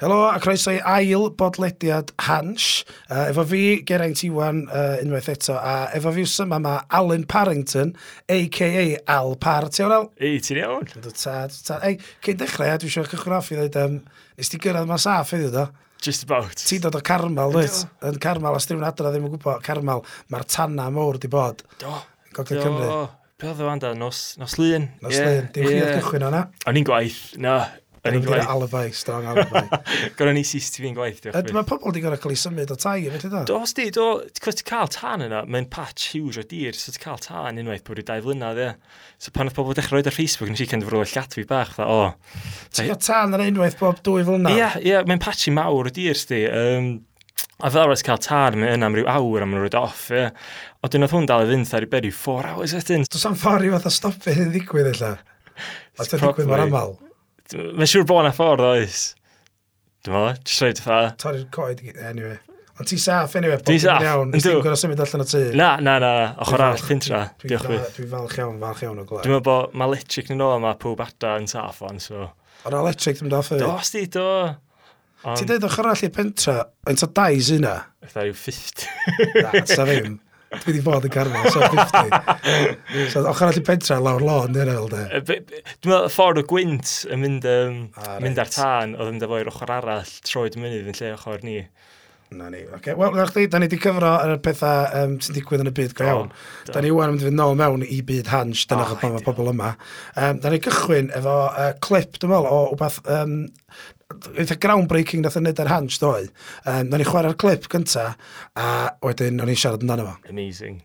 Helo, a croeso i ail bodlediad Hans. Uh, efo fi, Geraint Iwan, uh, unwaith eto, a efo fi yma mae Alan Parrington, a.k.a. Al Par. Ti o'n al? Ei, ti'n iawn? Dwi'n tad, tad. Ei, cyn dechrau, dwi eisiau cychwyn off i ddweud, um, nes ti gyrraedd ma saff iddi do? Just about. Ti dod o Carmel, dweud? Yn Carmel, os ddim yn adra ddim yn gwybod, Carmel, mae'r tanna mwr di bod. Do. Gogledd Cymru. Do. Pe oedd o fan da, nos, nos lun. Nos yeah, lun, dim yeah. chi oedd cychwyn o'na? O'n i'n gwaith, na, Yn yn gwaith. Alibi, strong alibi. Gwrna ni CCTV yn gwaith, diolch. Mae pobl wedi gorau cael ei symud o tai, felly da? Do, os di, do, cos ti cael tan yna, mae'n patch huge o dir, so ti cael tan unwaith bod i dau flynydd, ie. So pan oedd pobl dechrau roed ar Facebook, nes i cyn fyrwyl lladwi bach, dda, o. Ti'n cael tan yna unwaith bob dwy flynedd? Ie, ie, mae'n patch i mawr o dir, sti. Um, A fel arall cael tan, mae yna am ryw awr am roed off, ie. O dyn oedd hwn dal i fynd ar i beru 4 hours wedyn. Does am ffordd i fath o stopio hyn ddigwydd, illa. A ti'n ddigwydd mor aml? Mae'n siŵr bod yna ffordd oes. Dwi'n meddwl, jyst rhaid fa. Torri'r coed, anyway. Ond ti saff, anyway, bod ti'n iawn. Nes ti'n gwrdd symud allan o tu. Na, na, na, ochr arall cyntra. Diolch fi. Dwi'n falch iawn, falch iawn o gled. Dwi'n meddwl bod mae electric yn ôl, mae pob adra yn saff on, so... Ond electric ddim daff i. Do, sti, do. Ti'n dweud ochr arall i'r pentra, yn ta dais yna? Eitha yw 50. Na, ta ddim. dwi wedi bod yn garfod, so 50. so, ochr allu pentra lawr lôn, dwi'n meddwl, de. Dwi'n meddwl, y ffordd o gwynt yn mynd, um, ah, mynd right. ar tân, oedd yn defo'r ochr arall, troed mynydd yn lle ochr ni. Na ni, oce. Okay. Wel, na chdi, da ni wedi cyfro ar y pethau um, sy'n digwydd yn y byd go iawn. Da ni yw'n mynd i fynd nôl mewn i byd hans, dyna oh, chyfod mae pobl yma. Um, da ni gychwyn efo uh, clip, dwi'n meddwl, o wbeth um, eitha groundbreaking nath yn neud ar hans doi. Um, No'n i chwarae'r clip gynta, a wedyn o'n i siarad amdano fo. Amazing.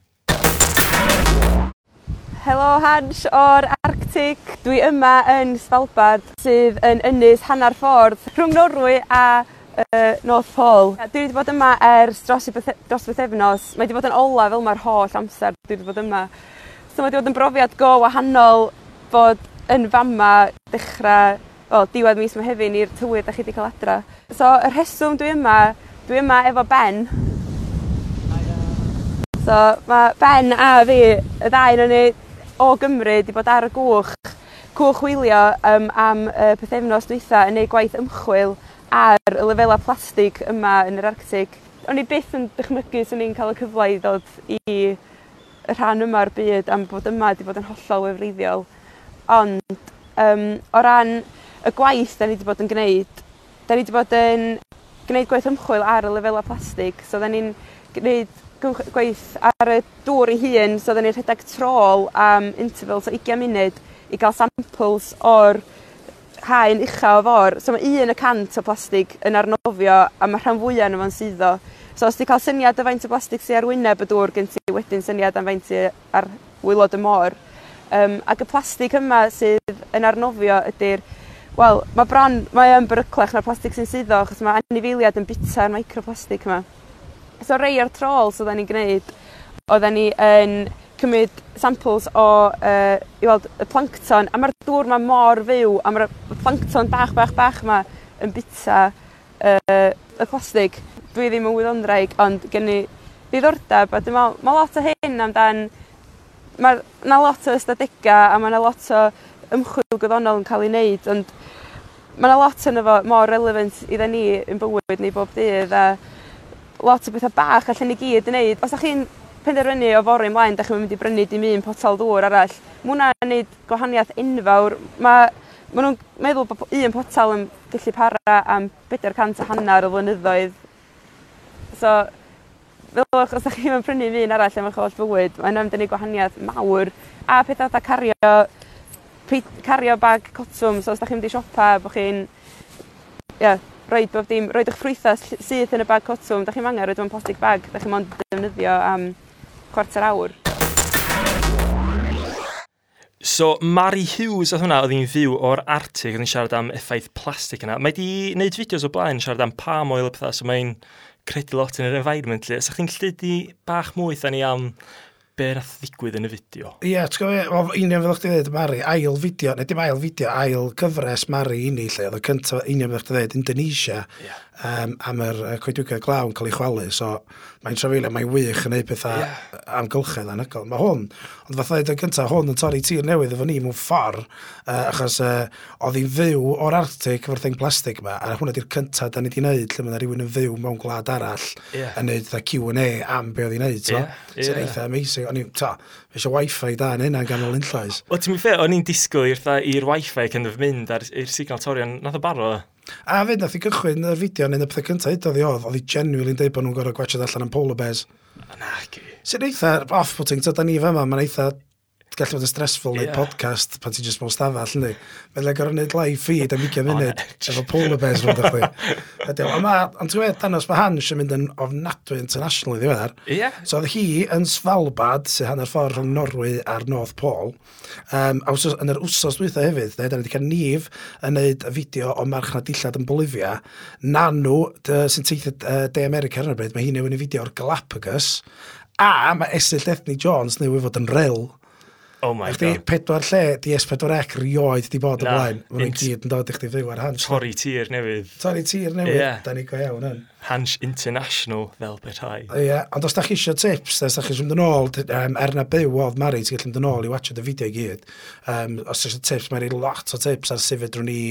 Helo Hans o'r Arctic. Dwi yma yn Svalbard sydd yn ynys hanner ffordd rhwng Norwy a uh, North Pole. Dwi wedi bod yma ers dros, dros bythefnos. Mae wedi bod yn ola fel mae'r holl amser dwi wedi bod yma. So mae wedi bod yn brofiad go wahanol bod yn fama dechrau o, diwedd mis Mehefin i'r tywydd da chi wedi cael adra. So y rheswm dwi yma, dwi yma efo Ben. So mae Ben a fi, y ddau yn ni o Gymru wedi bod ar y gwch, cwch wylio um, am y pethefnos dwytha yn ei gwaith ymchwil ar y lefela plastig yma yn yr Arctic. O'n i byth yn dychmygu sy'n ni'n cael y cyfle i ddod i y rhan yma'r byd am bod yma wedi bod yn hollol wefreiddiol. Ond um, o ran y gwaith da ni wedi bod yn gwneud, da ni wedi bod yn gwneud gwaith ymchwil ar y lefelau plastig. So, da ni'n gwneud gwaith ar y dŵr ei hun, so da ni'n rhedeg trol am intervals o 20 munud i gael samples o'r haen ucha o ofor. So mae un y cant o plastig yn arnofio a mae rhan fwyaf yn fo'n syddo. So os ti cael syniad o faint o plastig sy'n ar wyneb y dŵr gen ti wedyn syniad am faint sy'n ar wylod y môr. Um, ac y plastig yma sydd yn arnofio ydy'r Wel, mae bron, mae yn beryclach na'r plastig sy'n syddo, achos mae anifeiliad yn bita'r microplastig yma. So rei o'r trolls oedden ni'n gwneud, oedden ni yn cymryd samples o uh, i weld, y plankton, a mae'r dŵr yma mor fyw, a mae'r plankton bach, bach, bach yma yn bita uh, y plastig. Dwi ddim yn wyddondraig, ond gen i ddiddordeb, a dwi'n meddwl, mae lot o hyn amdan, mae yna lot o ystadegau, a mae yna lot o ymchwil gwyddonol yn cael ei wneud, ond mae yna lot yn efo mor relevant iddyn ni yn bywyd ni bob dydd a lot o bethau bach allan ni gyd yn neud. Os da chi'n penderfynu o fori ymlaen, da chi'n mynd i brynu dim un potel dŵr arall, mae hwnna'n gwneud gwahaniaeth enfawr. Mae ma nhw'n meddwl bod un potel yn gallu para am 400 a hanner o flynyddoedd. So, feddwch, os ydych chi'n prynu un arall am eich holl bywyd, mae'n ymdyn ni gwahaniaeth mawr a pethau da cario pei- cario bag cotwm, so os da chi'n mynd i siopa, bod chi'n yeah, roed bob dim, roed eich ffrwythau syth yn y bag cotwm, da chi'n angen roed o'n plastic bag, da chi'n mond defnyddio am chwarter awr. So, Mary Hughes oedd hwnna, oedd hi'n fyw o'r Arctic, oedd hi'n siarad am effaith plastig yna. Mae di wneud fideos o blaen siarad am palm oil a pethau, so mae'n credu lot yn yr environment. Lle. So, chi'n lledu bach mwy, da ni am be nath ddigwydd yn y fideo. Ie, yeah, ti'n gwybod, union fel chdi dweud, Mari, ail fideo, neu dim ail fideo, ail gyfres Mari i ni, lle oedd y cyntaf, union fel chdi dweud, Indonesia, yeah. um, am yr uh, coedwigau glaw yn cael ei chwalu, so mae'n trafeilio, mae'n wych yn neud pethau yeah. amgylchedd anygol. Mae hwn, ond fatha edrych gyntaf, hwn yn torri tir newydd efo ni mewn ffordd, uh, achos uh, oedd hi'n fyw o'r Arctic efo'r thing plastig yma, a hwnna di'r cyntaf da ni wedi wneud, lle mae rhywun yn fyw mewn gwlad arall yeah. yn neud Q&A am be oedd hi'n neud. So, yeah. Sy'n eitha amazing. O'n i'n, ta, fe eisiau wifi da yn hynna ganol unllais. O, ti'n mynd fe, o'n i'n disgwyl i'r wifi cyn fynd mynd ar, i'r signal torri, ond nath o barod A fyd, nath i gychwyn y fideo neu y pethau cyntaf hyd oedd i oedd, oedd i genuinely'n deud bod nhw'n gorau gwachod allan am polar bears. Na, gi. Sy'n eitha off-putting, tyda ni fe yma, mae'n eitha gallu bod yn stressful yeah. podcast pan ti'n just mewn stafell, ynddi. Mae'n le gorau wneud live feed am 20 munud, efo polar bears rhwng ddech chi. A ma, ond ti'n gwybod, Danos mae Hans yn mynd yn ofnadwy international i ddiweddar. Yeah. So oedd hi yn Svalbard, sy'n hanner ffordd rhwng Norwy a'r North Pole. Um, a wsos, yn yr wsos dwytho hefyd, dde, da ni wedi cael nif yn neud fideo o marchnad dillad yn Bolivia. Nanu, sy'n teithio uh, De America ar y bryd, mae hi'n newid i fideo o'r Galapagos. A mae Esyll Ethni Jones newydd fod yn rel Oh my Echdi, god. pedwar lle, di S4C rioed di bod nah, ymlaen. Mae nhw'n gyd yn dod i chdi fyw ar hans. Torri tir newydd. Torri tir newydd, yeah. da ni go iawn yn. Hans International fel bethau. Ie, yeah. ond os da chi eisiau tips, os da chi eisiau mynd yn ôl, um, er na byw oedd Mari, ti'n gallu mynd yn ôl i watcha dy fideo i gyd. Um, os eisiau tips, mae'n lot o tips ar sefyd fedrwn ni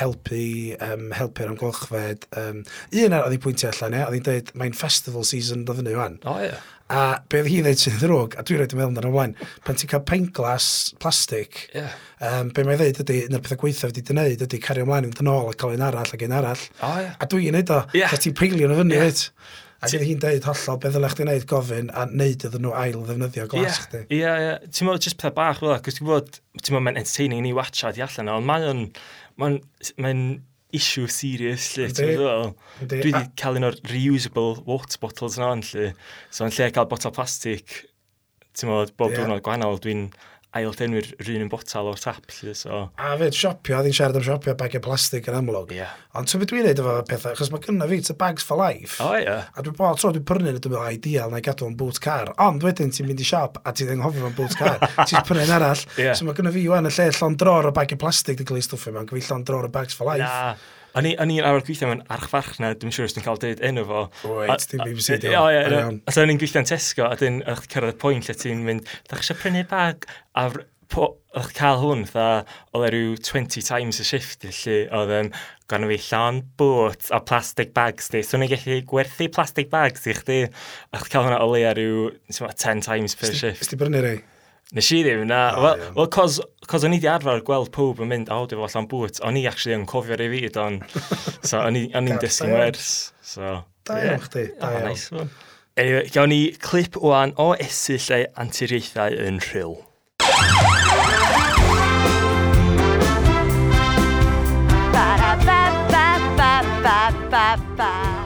helpu, um, helpu'r amgylchfed. Um, un ar oedd i pwyntio allan, ie, oedd hi'n dweud, mae'n festival season dod fyny wan. O, oh, ie. Yeah. A be oedd hi ddeud sy'n ddrwg, a dwi'n rhaid i meddwl amdano ymlaen, pan ti'n cael paint glass plastic, yeah. um, be mae'n dweud ydy, na'r pethau gweithio wedi dyneud ydy, cario ymlaen yn ôl a cael un arall ac un arall. Oh, yeah. A dwi'n neud o, yeah. ti'n peilio nhw y fyny yeah. A ti'n hi'n deud hollol, beth ddylech chi'n neud gofyn a neud iddyn nhw ail ddefnyddio glas chdi. Ie, ie. Ti'n meddwl, just pethau bach fel e, cos ti'n meddwl, ti'n meddwl, mae'n entertaining i ni watcha di allan, ond mae'n, mae'n, mae'n issue serious, lle, ti'n meddwl? Dwi wedi cael un o'r reusable water bottles yna, lle. So, yn lle cael botol plastic, ti'n meddwl, bob diwrnod gwahanol, dwi'n aildenwyr yr un yn botal o'r tap. Lly, so. A fyd, siopio, oedd hi'n siarad am siopio bagiau plastig yn amlwg. Yeah. Ond ti'n byd dwi'n neud efo pethau, achos mae gynna fi, it's bags for life. O, oh, yeah. A dwi'n bod, tro dwi'n prynu, dwi'n meddwl, ideal, na i gadw yn boot car. Ond wedyn ti'n mynd i siop, a ti'n enghofio fo'n boot car. ti'n prynu'n arall. Yeah. So mae gynna fi, yw'n y lle llon dror o bagiau plastig, dwi'n cael ei stwffio mewn, gyfi llon dror o bags for life. Nah O'n i'n awr gweithio mewn archfarchna, dwi'n siŵr os dwi'n cael deud enw fo. Oed, ti'n BBC Dew. O, ie. A o'n i'n gweithio yn Tesco, a dyn o'ch cyrraedd y pwynt lle ti'n mynd, da chi eisiau prynu bag? A o'ch cael hwn, dda, oedd e rhyw 20 times y shift, lle oedd um, gan fi llawn bwt a plastic bags di. So, ni'n gallu gwerthu plastic bags i chdi, a'ch cael hwnna o leia rhyw 10 times per shift. Ysdi brynu rei? Nes i ddim, na. Oh, Wel, well, cos, cos o'n i wedi arfer gweld pob yn mynd, o, oh, efo allan bwt, o'n i actually yn cofio ar ei fyd, on, so, o'n i'n dysgu'n wers. So, da iawn, chdi, da ah, iawn. Nice one. Anyway, gawn ni clip o'n o esill ei anturiaethau yn rhyl.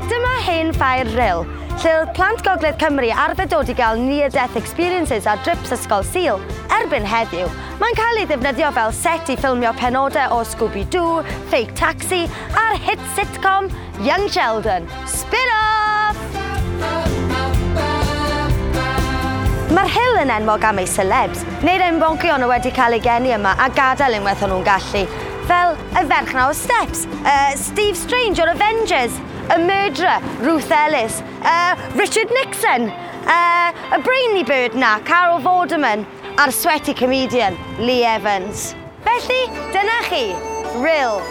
Dyma hen ffair rhyl, lle oedd plant Gogledd Cymru arfer dod i gael near-death experiences a drips ysgol Sil. Erbyn heddiw, mae'n cael ei ddefnyddio fel set i ffilmio penodau o Scooby-Doo, Fake Taxi a'r hit sitcom Young Sheldon. Spin-off! Mae'r Hill yn enwog am ei celebs, neu'r enfogion wedi cael ei geni yma a gadael unwaith o'n nhw'n gallu, fel y ferch o Steps, uh, Steve Strange o'r Avengers, y murderer, Ruth Ellis, uh, Richard Nixon, uh, y brainy bird na, Carol Vorderman, a'r sweaty comedian, Lee Evans. Felly, dyna chi, Rill.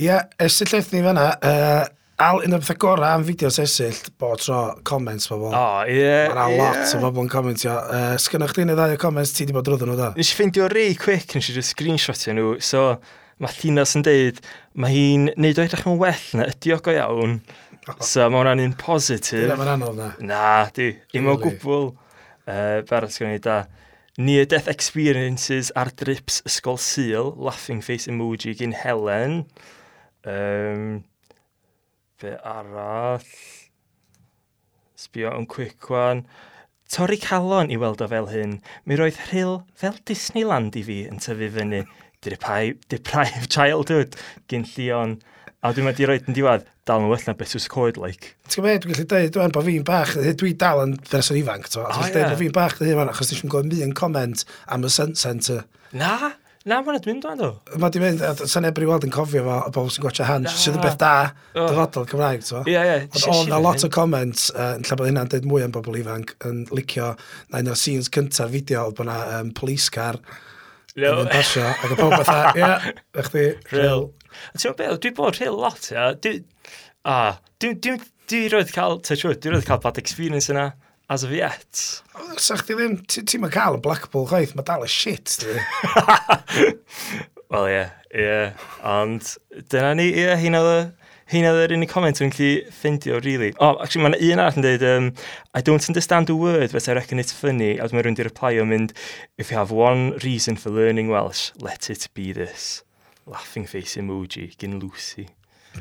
Ie, yeah, esillaeth ni fanna, uh, Al, un o'r pethau gorau am fideos esill, bod tro comments pobl. O, oh, ie. Yeah, Mae'na yeah. lot o bobl yn comentio. Uh, Sgynnwch chi neu ddau o comments ti wedi bod drwyddo nhw da? Nes i ffeindio rei quick, nes i just screenshotio nhw, so mae Llinas yn deud, mae hi'n neud o edrych yn well na ydi o go iawn. So mae hwnna'n un positif. Dyna mae'n anodd na. Na, di, ddim o gwbl. Uh, Barod sgwni da. Near Death Experiences ar drips Ysgol Sil, Laughing Face Emoji gyn Helen. Um, be arall? Sbio yn quick one. Torri calon i weld o fel hyn, mi roedd rhyl fel Disneyland i fi yn tyfu fyny deprived childhood gyn llion. A dwi'n meddwl i roed yn diwedd, dal yn well na beth yw'r coed, like. Ti'n gwybod, dwi'n gallu dweud, dwi'n bod fi'n bach, dwi dal yn berson ifanc, ti'n gallu dweud, bod fi'n bach, dwi'n meddwl, achos dwi'n gwybod mi yn comment am y centre. Na, na, mae'n edrych mynd o'n ddo. Mae di mynd, a sa'n ebri weld yn cofio fo, o bobl sy'n gwachio hans, sydd yn beth da, dyfodol Cymraeg, to. Ie, ie. Ond o'n a lot o comments, yn lle bod hynna'n dweud mwy am bobl ifanc, yn licio, na un o'r scenes cyntaf fideo, bod na police car, No. Yn pasio, ac y pob fatha, ie, da chdi, rhyl. Ti'n meddwl, dwi bod rhyl lot, ia. Dwi, a, dwi, dwi, dwi roed cael, ti'n siwr, dwi roedd cael bad experience yna, as of yet. Sa chdi ddim, ti'n ma cael y Blackpool chwaith, mae dal y shit, dwi. Wel, ie, ie, ond dyna ni, ie, hyn oedd y Heina oedd yr unig comment dwi'n gallu ffeindio, really. O, oh, actually, mae'n un arall yn dweud, um, I don't understand a word, but I reckon it's funny. A dwi'n rwy'n di reply o'n mynd, if you have one reason for learning Welsh, let it be this. Laughing face emoji, gyn Lucy.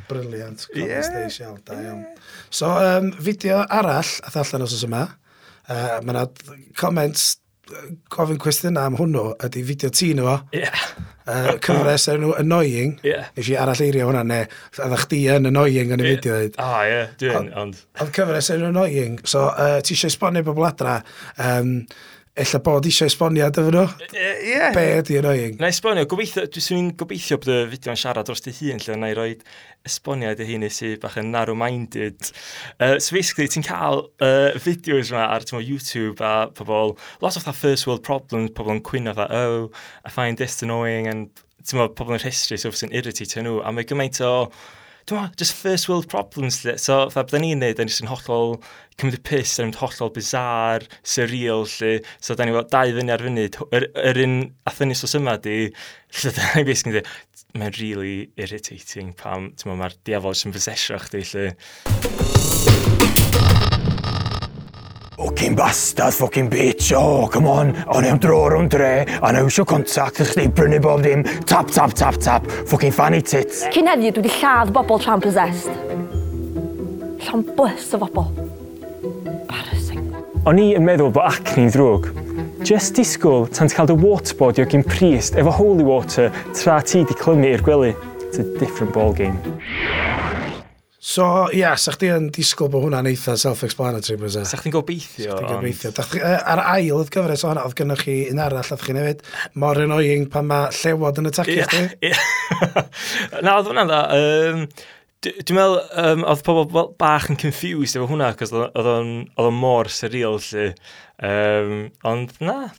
Briliant, conversation, yeah. da iawn. So, um, fideo arall, a allan os oes yma, uh, mae yna comments gofyn cwestiwn am hwnnw ydy fideo ti nhw. Yeah. Uh, cyfres ar nhw annoying. Yeah. Nes i arall eirio hwnna, ne, Oedd chdi yn annoying yn y fideo. Ah, ie, dwi'n, ond... Oedd cyfres ar nhw annoying. So, uh, ti eisiau esbonio bobl adra um, Ella bod eisiau esboniad efo nhw? Ie. Yeah. Be ydy annoying? Na esbonio, gobeithio, dwi'n i'n gobeithio bod y fideo yn siarad dros dy hun, lle na i roi esboniad y hun i sy'n bach yn narrow-minded. Uh, so basically, ti'n cael uh, fideos yma ar tymo, YouTube a pobl, lot of that first world problems, pobl yn cwyno that, oh, I find this annoying, and tymo, pobl yn rhestru, so fes yn nhw, a mae gymaint o... Oh, dwi'n just first world problems. Lle. So, fa, bydden ni'n neud, ni'n yn hollol cymryd y piss, yn hollol bizar, surreal, lle. So, da ni'n fel dau fyny ar fyny. Yr, yr un athynus os yma di, lle da ni'n basically dweud, mae'n really irritating pam, ti'n meddwl, mae'r diafol sy'n possesio chdi, lle. Fucking bastard, fucking bitch, oh, come on. O'n i dro rhwng dre, a na eisiau contact, ych chi brynu bob dim. Tap, tap, tap, tap, fucking fanny tits. Cyn heddiw, dwi wedi lladd bobl tra'n possessed. Llawn bus o bobl. Embarrassing. O'n i yn meddwl bod acne'n ddrwg. Just disgwyl tan cael dy waterboardio gyn priest efo holy water tra ti di clymu i'r gwely. It's a different ball game. So, ia, yeah, sa'ch di yn disgwyl bod hwnna'n eitha self-explanatory, bwysa? Sa'ch di'n gobeithio? Sa'ch di'n gobeithio. On... Uh, ar ail oedd gyfres o hwnna, oedd gynnwch chi un arall, oedd chi newid mor annoying pan mae llewod yn y tacu, yeah, yeah. Na, oedd hwnna'n dda. Um, Dwi'n meddwl, um, oedd pobl bach yn confused efo hwnna, cos oedd o'n mor surreal, lly. Um, ond na,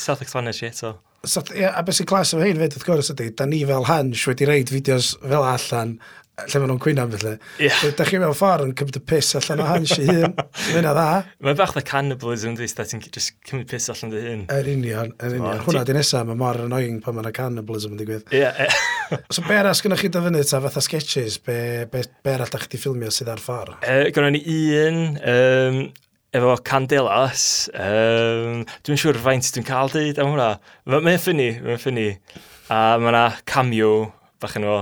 self-explanatory eto. So, yeah, a beth sy'n clas efo hyn fyd, wrth gwrs ydy, da ni fel Hans wedi reid fideos fel allan lle maen nhw'n cwyno am felly. Yeah. Da chi mewn ffordd yn cymryd y piss allan o hans i hun. Mae'n dda. Mae'n bach the cannibalism, dwi, da ti'n cymryd piss allan dy hun. Yr union, yr union. Hwna di nesaf, mae mor annoying pan mae'n cannibalism yn digwydd. Ie. Yeah. so, be arall gynnwch chi dy fyny ta, fatha sketches, be, be, be arall da chi di ffilmio sydd ar ffordd? Uh, Gwna ni un, um, efo Candelas, um, dwi'n siŵr faint dwi'n cael dweud am hwnna. Mae'n ffynnu, mae'n ffynnu. A mae yna cameo bach yn o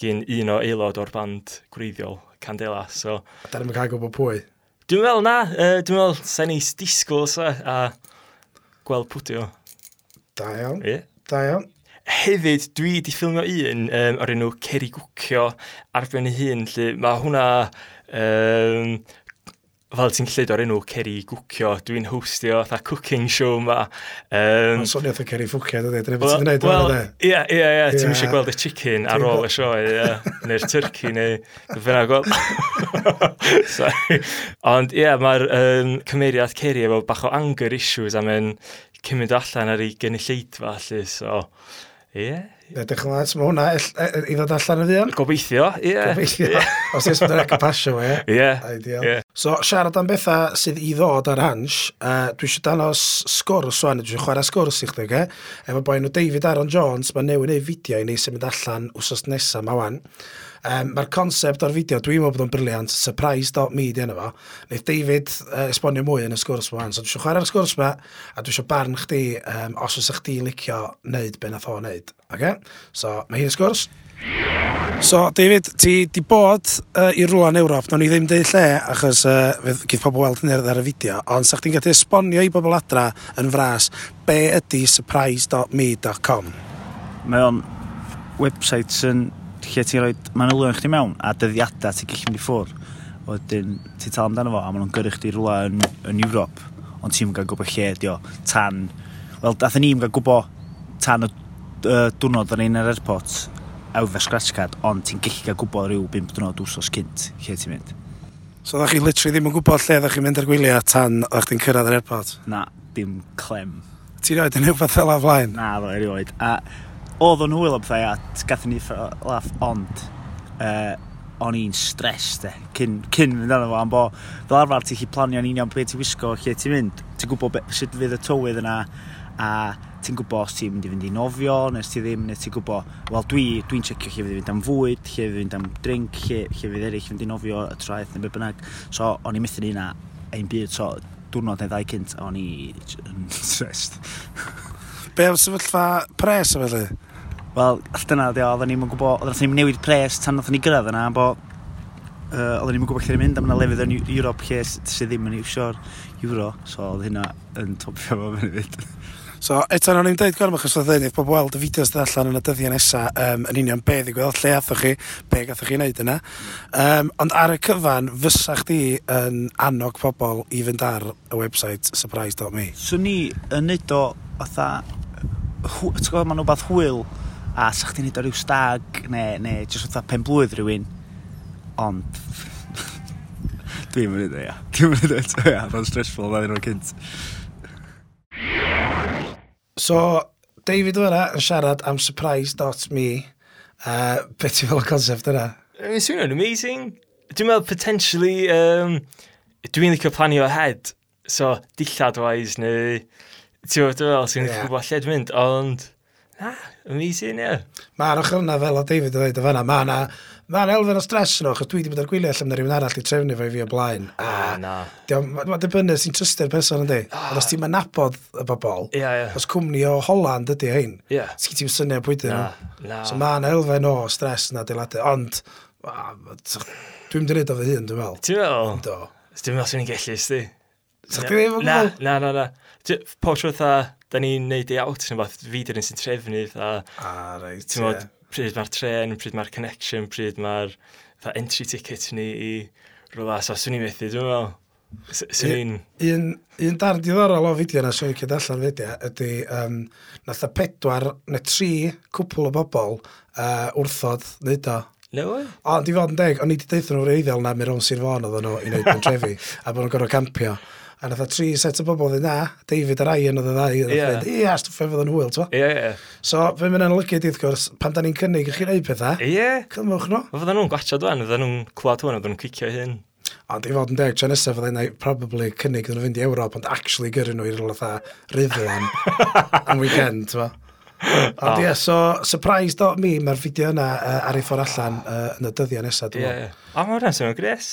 gyn un o aelod o'r band gwreiddiol, Candela. So, a da ni'n cael gwybod pwy? Dwi'n meddwl na, uh, dwi'n meddwl sa'n neis disgwyl sa, a gweld pwtio. Da iawn, yeah. da iawn. Hefyd, dwi wedi ffilmio un um, o'r enw Ceri Gwcio ar ben ei hun, lle mae hwnna um, fel ti'n llyd o'r enw Ceri Gwcio, dwi'n hostio fatha cooking show yma. Um, Mae'n swnio fatha Ceri Ffwcio, dydy, dyna beth ti'n gwneud o'r dde. Ie, ie, ie, ti'n eisiau gweld y chicken ar ôl y sioe, ie, neu'r turkey, neu fyna gweld. Ond ie, yeah, mae'r um, cymeriad Ceri efo bach o anger issues a mae'n cymryd allan ar ei gynulleidfa, allu, so... Ie. Edrych yn lais, mae hwnna e- e- i ddod allan y ddion. Gobeithio, ie. Yeah. Gobeithio. Yeah. Os ys byddai'n capasio e. Ie. Ideal. Yeah. So, siarad am bethau sydd i ddod ar hans, uh, dwi eisiau danos sgwrs wan, dwi eisiau chwarae sgwrs i chdi, ge? Efo boi nhw David Aaron Jones, mae newid ei fideo i ni sy'n mynd allan wsos nesaf ma wan. Um, Mae'r concept o'r fideo, dwi'n meddwl bod o'n briliant, surprise.me di yna fo. Neith David uh, esbonio mwy yn y sgwrs ma. So dwi eisiau chwarae'r sgwrs ma, a dwi eisiau barn chdi um, os oes chdi licio wneud be nath o wneud. Okay? So, mae hi'n y sgwrs. So, David, ti di bod uh, i rwan Ewrop, nawn ni ddim deud lle, achos uh, gyda pobl weld hynny ar y fideo, ond sa'ch ti'n gallu esbonio i bobl adra yn fras, be ydy surprise.me.com? Mae o'n website sy'n lle ti'n rhoi manylion chdi mewn a dyddiadau ti'n gallu mynd i ffwr. Wedyn, ti'n tal amdano fo, a maen nhw'n gyrru chdi rhywle yn, yn Ewrop, ond ti'n gael gwybod lle ydi o, tan... Wel, dath ni'n gael gwybod tan y uh, diwrnod yn ein ar airport, awf awfa scratch card, ond ti'n gallu gael gwybod rhyw 5 diwrnod wsos cynt lle ti'n mynd. So ddech chi literally ddim yn gwybod lle ddech chi'n mynd ar gwyliau tan o'ch chi'n cyrraedd yr airport? Na, dim clem. Ti roed yn rhywbeth fel aflaen? Na, ddo, erioed. A oedd o'n hwyl o bethau a gathon ni laff, ond uh, o'n i'n stres de, cyn, cyn mynd arno fo, am bo, fel arfer ti'n chi planio yn union beth ti'n wisgo, lle ti'n mynd, ti'n gwybod be, sut fydd y tywydd yna, a ti'n gwybod os ti'n mynd i fynd i nofio, nes ti ddim, nes ti'n gwybod, wel dwi, dwi'n checio lle fydd i fynd am fwyd, lle fydd i fynd am drink, lle, lle fydd eraill fynd i nofio, y traeth, neu be bynnag. So, o'n i'n methu ni ein byd, so, diwrnod neu ddau cynt, o'n i yn stressed. be am sefyllfa pres o felly? Wel, all dyna di o, oedden ni'n gwybod, oedden ni'n newid pres tan oedden ni gyrraedd yna, bo uh, oedden ni'n gwybod lle ni'n mynd, am yna lefydd yn Europe lle sydd ddim yn iwsio'r euro, so oedd hynna yn topio fo fyny fyd. So, eto, no ni'n dweud gorm achos oedd hyn, efo weld y fideos dda allan yn y dyddiau nesaf, um, yn union be ddigwyddodd, lle athoch chi, be gathoch chi wneud yna. Um, ond ar y cyfan, fysa chdi yn annog pobl i fynd ar y website surprise.me? So ni yn neud o, fatha, ti'n otha, ma'n rhywbeth hwyl, a sa'ch chdi'n neud o ryw stag neu, neu jyst fatha pen blwydd rhywun ond dwi'n mynd i dweud dwi'n mynd i dweud ia. Mae'n stressful mae'n nhw'n cynt. So David Fyna yn siarad am surprise.me uh, beth ti'n fel y concept yna? Mae'n swnio'n amazing. Dwi'n meddwl potentially um, dwi'n licio planio ahead. So dillad wise neu ti'n meddwl sy'n yeah. gwybod dwi'n mynd. Ond Na, amazing, ie. Yeah. Mae'r ochr yna fel o David yn dweud o fanna, mae yna Mae'n elfen o stres yno, achos dwi wedi bod ar gwyliau allan na rhywun arall i trefnu fo i fi o blaen. A, a na. Mae'n dibynnu sy'n trystio'r person yndi. Ah. Ond os ti'n manabod y bobl, yeah, yeah. os cwmni o Holland ydy hein, yeah. sgi ti'n syniad pwydy nhw. So mae'n elfen o stres yna adeiladu. Ond, dwi'n dweud o fy hun, dwi'n meddwl. Ti'n meddwl? Do. Dwi'n meddwl sy'n gallu, ysdi? Sa'ch ti ddim yn gwybod? Na, na, na. Pob tro da ni'n neud ei out sy'n fath, fi dyn sy'n trefnu, a... Ah, right, ti'n yeah. pryd mae'r tren, pryd mae'r connection, pryd mae'r entry ticket ni i rhywle, so swn i'n methu, dwi'n meddwl. Swn i'n... Un, un darn diddorol o fideo na swn i'n cyd allan fideo ydy um, nath y pedwar neu tri cwpl o bobl uh, wrthod wneud o. No way. O, di fod yn deg, o'n i wedi deithio nhw'r reiddiol na mi rown Sir Fôn oedd nhw i wneud yn trefi a bod nhw'n gorfod campio. A nath o tri set o bobl dweud, na, David a Ryan oedd y ddau. Yeah. Ia, stwffau fydd yn hwyl, ti'n Ie, ie. So, fe mynd yn olygu, i gwrs, pan da ni'n cynnig i chi wneud pethau, Ie. cymwch nhw. Fydden nhw'n gwachod dwan, fydden nhw'n clywed hwn, fydden nhw'n cicio hyn. Ond i fod yn deg, tra nesaf fydden nhw'n probably cynnig iddyn fynd i Ewrop, ond actually gyrru nhw i'r lotha rhyddlan am weekend, ti'n Ond ie, so, surprise dot me, mae'r fideo yna uh, ar ei ffordd allan uh, yn y dyddiau nesaf, Ie, dwi'n yeah. meddwl. ie. A mae'n rhan sy'n gres.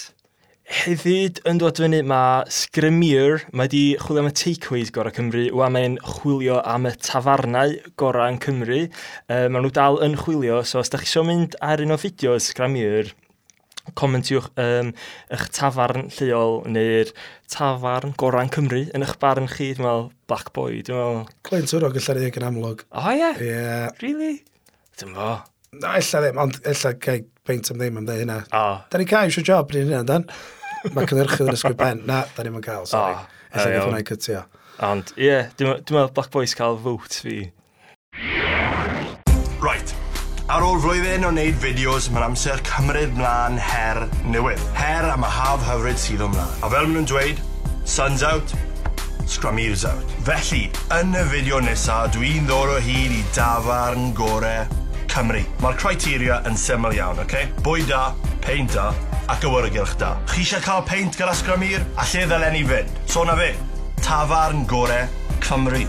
Hefyd yn dod fyny mae Sgrimier, mae di chwilio am y takeaways gorau Cymru, wa mae'n chwilio am y tafarnau gorau yn Cymru. E, mae nhw dal yn chwilio, so os da chi eisiau mynd ar un o fideos Sgrimier, comentiwch um, eich tafarn lleol neu'r tafarn goran Cymru yn eich barn chi, dwi'n meddwl, Black Boy, dwi'n meddwl... Clint Twrog, ylla'r eich yn amlwg. O oh, ie? Yeah. Ie. yeah. Really? Dwi'n meddwl. Na, illa ddim, ond illa gael peint am ddim am dde hynna. O. Oh. Da ni cael eisiau job ni'n hynna, dan. Mae cynhyrchydd yn ysgrifennu pen. Na, da ni'n cael, sorry. Oh, Alla ni hwnna'i cytio. Ond, ie, yeah, dwi'n meddwl Black Boys cael fwt fi. Right. Ar ôl flwyddyn o wneud fideos, mae'n amser cymryd mlaen her newydd. Her am y haf hyfryd sydd o mlaen. A fel maen nhw'n dweud, sun's out, scramir's out. Felly, yn y fideo nesaf, dwi'n ddod o hyd i dafarn gorau Cymru. Mae'r criteria yn syml iawn, oce? Okay? Bwyd da, peint da, ac awyrgylch da. Chi eisiau cael peint gyda sgramur? A lle ddylen ni fynd? So na fe, tafarn gore Cymru.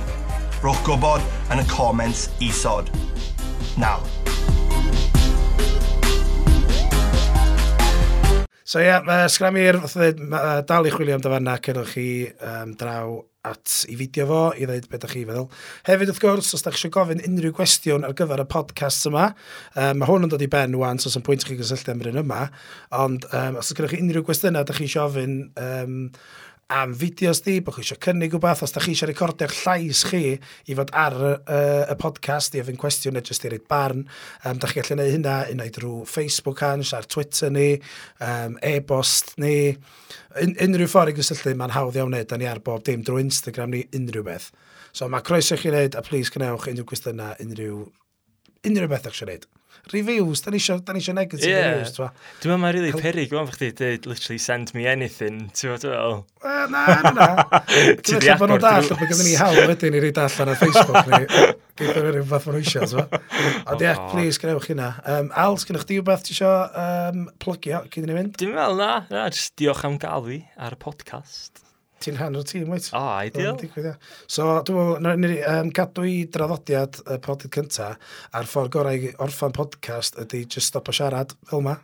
Rwch gwybod yn y comments isod. Nawr, So ie, yeah, uh, sgramir, uh, dal i chwilio am fanna, cynwch chi um, draw at i fideo fo i ddweud beth ydych chi feddwl. Hefyd wrth gwrs, os ydych chi eisiau gofyn unrhyw gwestiwn ar gyfer y podcast yma, um, mae hwn yn dod i ben wan, so sy'n pwynt chi gysylltu am yr yma, ond um, os ydych chi unrhyw gwestiynau ydych chi eisiau ofyn um, am fideos di, bod chi eisiau cynnig wbeth, os da chi eisiau recordio'ch llais chi i fod ar uh, y podcast i ofyn cwestiwn neu jyst i reid barn, um, da chi gallu gwneud hynna, hynna i drwy Facebook hans, ar Twitter ni, um, e-bost ni, un, unrhyw ffordd i gysylltu, mae'n hawdd iawn wneud, da ni ar bob dim drwy Instagram ni, unrhyw beth. So mae croeso chi wneud, a please gwnewch unrhyw gwestiynau, unrhyw, unrhyw beth eich eisiau wneud reviews, da ni eisiau, da ni eisiau negative yeah. reviews, twa. Dwi'n meddwl mae'n really perig, dwi'n meddwl chdi, dweud literally send me anything, ti'n meddwl, dwi'n meddwl? Wel, na, na, na. Ti'n meddwl bod nhw'n dall, bod gyda ni hawl wedyn i reid allan ar Facebook ni, gyda ni rhywbeth ma'n eisiau, twa. Ond ie, oh. please, gwnewch hynna. Um, Al, sgynnwch di wbeth ti eisiau um, plygio cyn i ni fynd? Dwi'n meddwl, na, na, just diolch am gael fi ar y podcast ti'n rhan o'r tîm, wyt? O, oh, ideal. Digwydd, so, dwi'n meddwl, um, cadw i draddodiad y podydd cynta, a'r ffordd gorau i orffan podcast ydy just stop o siarad fel yma.